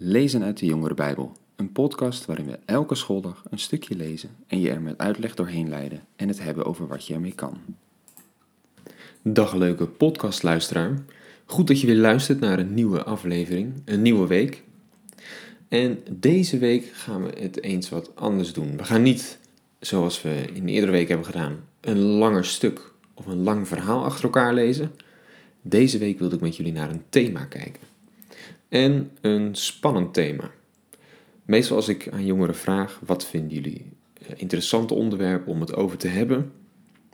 Lezen uit de Jongere Bijbel, een podcast waarin we elke schooldag een stukje lezen en je er met uitleg doorheen leiden en het hebben over wat je ermee kan. Dag leuke podcastluisteraar. Goed dat je weer luistert naar een nieuwe aflevering, een nieuwe week. En deze week gaan we het eens wat anders doen. We gaan niet, zoals we in de eerdere week hebben gedaan, een langer stuk of een lang verhaal achter elkaar lezen. Deze week wilde ik met jullie naar een thema kijken. En een spannend thema. Meestal als ik aan jongeren vraag, wat vinden jullie eh, interessante onderwerpen om het over te hebben,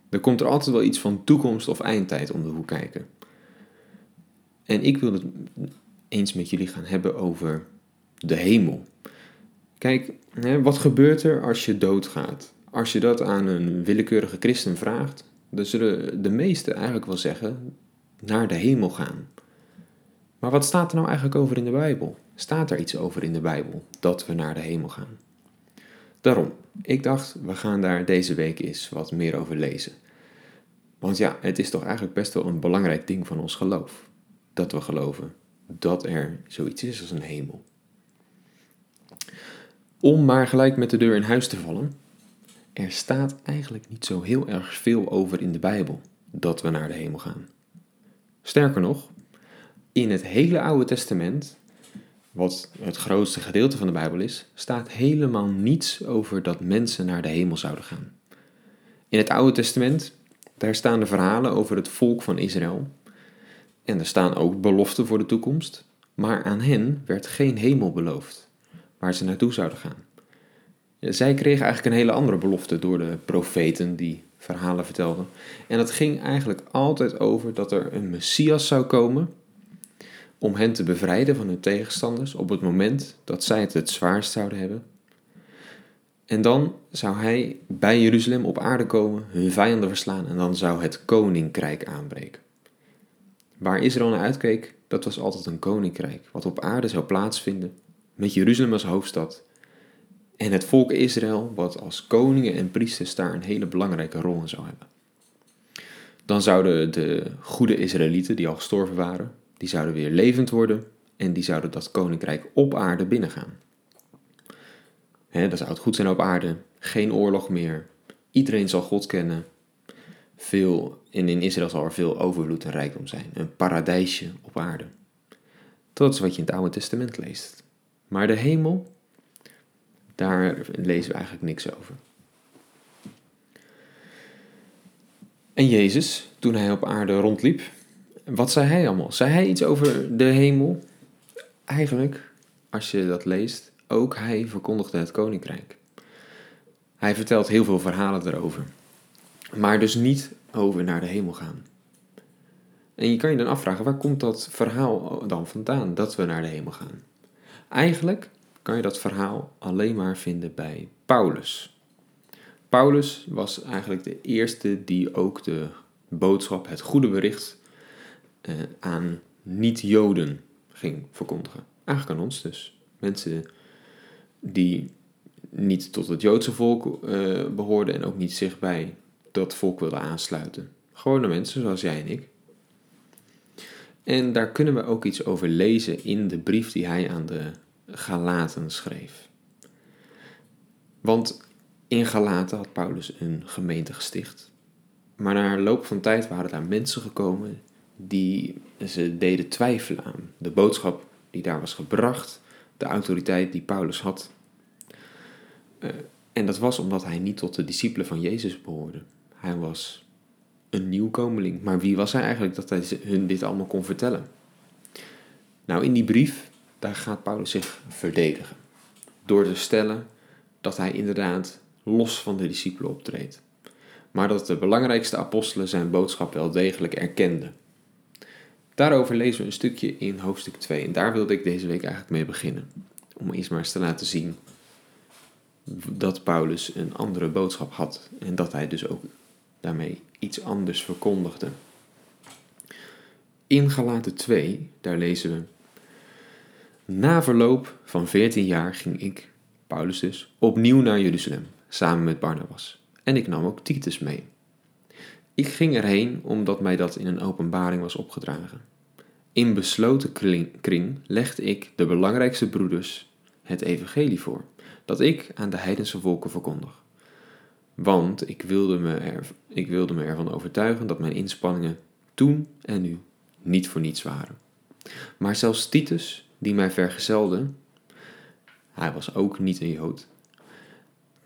dan komt er altijd wel iets van toekomst of eindtijd om de hoek kijken. En ik wil het eens met jullie gaan hebben over de hemel. Kijk, wat gebeurt er als je doodgaat? Als je dat aan een willekeurige christen vraagt, dan zullen de meesten eigenlijk wel zeggen naar de hemel gaan. Maar wat staat er nou eigenlijk over in de Bijbel? Staat er iets over in de Bijbel dat we naar de hemel gaan? Daarom, ik dacht, we gaan daar deze week eens wat meer over lezen. Want ja, het is toch eigenlijk best wel een belangrijk ding van ons geloof. Dat we geloven dat er zoiets is als een hemel. Om maar gelijk met de deur in huis te vallen, er staat eigenlijk niet zo heel erg veel over in de Bijbel dat we naar de hemel gaan. Sterker nog, in het hele Oude Testament, wat het grootste gedeelte van de Bijbel is, staat helemaal niets over dat mensen naar de hemel zouden gaan. In het Oude Testament, daar staan de verhalen over het volk van Israël. En er staan ook beloften voor de toekomst, maar aan hen werd geen hemel beloofd, waar ze naartoe zouden gaan. Zij kregen eigenlijk een hele andere belofte door de profeten die verhalen vertelden. En dat ging eigenlijk altijd over dat er een Messias zou komen om hen te bevrijden van hun tegenstanders op het moment dat zij het het zwaarst zouden hebben. En dan zou hij bij Jeruzalem op aarde komen, hun vijanden verslaan en dan zou het koninkrijk aanbreken. Waar Israël naar uitkeek, dat was altijd een koninkrijk, wat op aarde zou plaatsvinden, met Jeruzalem als hoofdstad. En het volk Israël, wat als koningen en priesters daar een hele belangrijke rol in zou hebben. Dan zouden de goede Israëlieten, die al gestorven waren, die zouden weer levend worden en die zouden dat koninkrijk op aarde binnengaan. He, dat zou het goed zijn op aarde, geen oorlog meer, iedereen zal God kennen, veel, en in Israël zal er veel overvloed en rijkdom zijn, een paradijsje op aarde. Dat is wat je in het Oude Testament leest. Maar de hemel, daar lezen we eigenlijk niks over. En Jezus, toen hij op aarde rondliep, wat zei hij allemaal? Zei hij iets over de hemel? Eigenlijk, als je dat leest, ook hij verkondigde het koninkrijk. Hij vertelt heel veel verhalen erover. Maar dus niet over naar de hemel gaan. En je kan je dan afvragen, waar komt dat verhaal dan vandaan dat we naar de hemel gaan? Eigenlijk kan je dat verhaal alleen maar vinden bij Paulus. Paulus was eigenlijk de eerste die ook de boodschap, het goede bericht uh, aan niet-Joden ging verkondigen. Eigenlijk aan ons dus. Mensen die niet tot het Joodse volk uh, behoorden en ook niet zich bij dat volk wilden aansluiten. Gewone mensen zoals jij en ik. En daar kunnen we ook iets over lezen in de brief die hij aan de Galaten schreef. Want in Galaten had Paulus een gemeente gesticht. Maar na loop van tijd waren daar mensen gekomen die ze deden twijfelen aan de boodschap die daar was gebracht, de autoriteit die Paulus had. Uh, en dat was omdat hij niet tot de discipelen van Jezus behoorde. Hij was een nieuwkomeling. Maar wie was hij eigenlijk dat hij hun dit allemaal kon vertellen? Nou, in die brief, daar gaat Paulus zich verdedigen. Door te stellen dat hij inderdaad los van de discipelen optreedt. Maar dat de belangrijkste apostelen zijn boodschap wel degelijk erkenden. Daarover lezen we een stukje in hoofdstuk 2 en daar wilde ik deze week eigenlijk mee beginnen. Om eerst maar eens te laten zien dat Paulus een andere boodschap had en dat hij dus ook daarmee iets anders verkondigde. In Galaten 2, daar lezen we: Na verloop van 14 jaar ging ik, Paulus dus, opnieuw naar Jeruzalem samen met Barnabas. En ik nam ook Titus mee. Ik ging erheen omdat mij dat in een openbaring was opgedragen. In besloten kring legde ik de belangrijkste broeders het evangelie voor, dat ik aan de heidense volken verkondig. Want ik wilde, me er, ik wilde me ervan overtuigen dat mijn inspanningen toen en nu niet voor niets waren. Maar zelfs Titus, die mij vergezelde, hij was ook niet een Jood.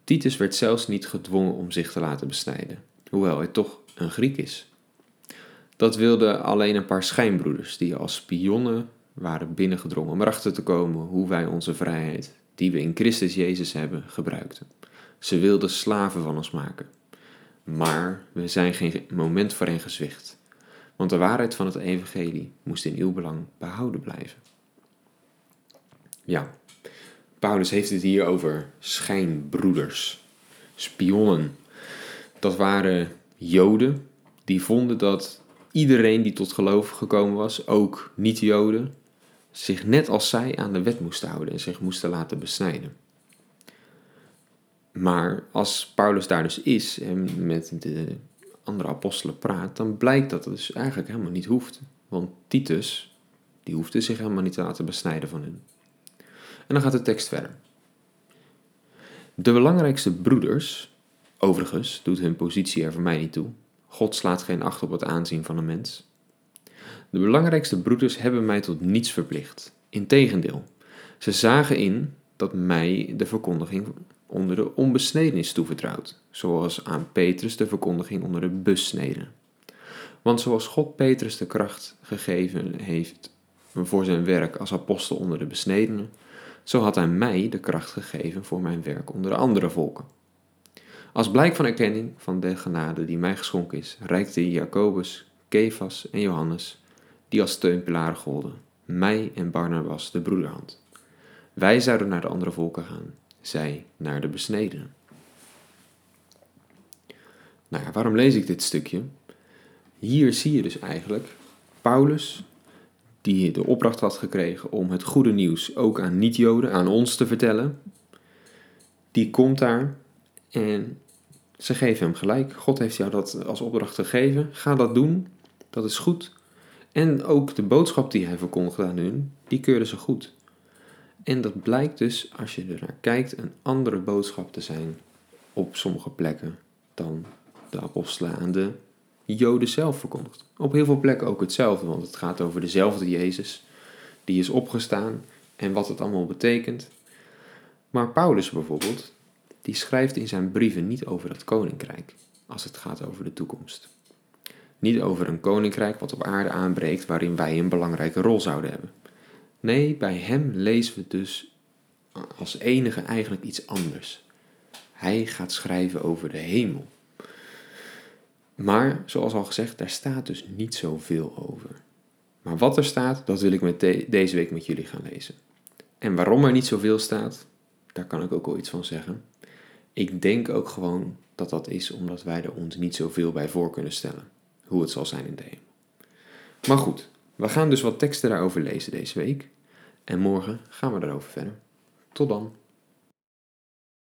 Titus werd zelfs niet gedwongen om zich te laten besnijden, hoewel hij toch een Griek is. Dat wilden alleen een paar schijnbroeders die als spionnen waren binnengedrongen om erachter te komen hoe wij onze vrijheid, die we in Christus Jezus hebben, gebruikten. Ze wilden slaven van ons maken. Maar we zijn geen moment voor hen gezwicht, want de waarheid van het evangelie moest in uw belang behouden blijven. Ja, Paulus heeft het hier over schijnbroeders, spionnen. Dat waren Joden die vonden dat iedereen die tot geloof gekomen was, ook niet-Joden, zich net als zij aan de wet moesten houden en zich moesten laten besnijden. Maar als Paulus daar dus is en met de andere apostelen praat, dan blijkt dat het dus eigenlijk helemaal niet hoeft. Want Titus, die hoefde zich helemaal niet te laten besnijden van hen. En dan gaat de tekst verder. De belangrijkste broeders, overigens doet hun positie er voor mij niet toe. God slaat geen acht op het aanzien van een mens. De belangrijkste broeders hebben mij tot niets verplicht. Integendeel, ze zagen in dat mij de verkondiging onder de onbesneden is toevertrouwd, zoals aan Petrus de verkondiging onder de besneden. Want zoals God Petrus de kracht gegeven heeft voor zijn werk als apostel onder de besnedenen, zo had hij mij de kracht gegeven voor mijn werk onder de andere volken. Als blijk van erkenning van de genade die mij geschonken is, reikte Jacobus, Kefas en Johannes, die als steunpilaren golden, mij en Barnabas de broederhand. Wij zouden naar de andere volken gaan, zij naar de besnedenen. Nou ja, waarom lees ik dit stukje? Hier zie je dus eigenlijk Paulus die de opdracht had gekregen om het goede nieuws ook aan niet-Joden, aan ons te vertellen, die komt daar en ze geven hem gelijk. God heeft jou dat als opdracht gegeven. Ga dat doen. Dat is goed. En ook de boodschap die hij verkondigde aan hun, die keurden ze goed. En dat blijkt dus, als je er naar kijkt, een andere boodschap te zijn op sommige plekken dan de apostelen aan de Joden zelf verkondigt. Op heel veel plekken ook hetzelfde, want het gaat over dezelfde Jezus die is opgestaan en wat het allemaal betekent. Maar Paulus bijvoorbeeld, die schrijft in zijn brieven niet over het koninkrijk als het gaat over de toekomst. Niet over een koninkrijk wat op aarde aanbreekt waarin wij een belangrijke rol zouden hebben. Nee, bij hem lezen we dus als enige eigenlijk iets anders. Hij gaat schrijven over de hemel. Maar, zoals al gezegd, daar staat dus niet zoveel over. Maar wat er staat, dat wil ik met deze week met jullie gaan lezen. En waarom er niet zoveel staat, daar kan ik ook wel iets van zeggen. Ik denk ook gewoon dat dat is omdat wij er ons niet zoveel bij voor kunnen stellen. Hoe het zal zijn in de hemel. Maar goed, we gaan dus wat teksten daarover lezen deze week. En morgen gaan we erover verder. Tot dan.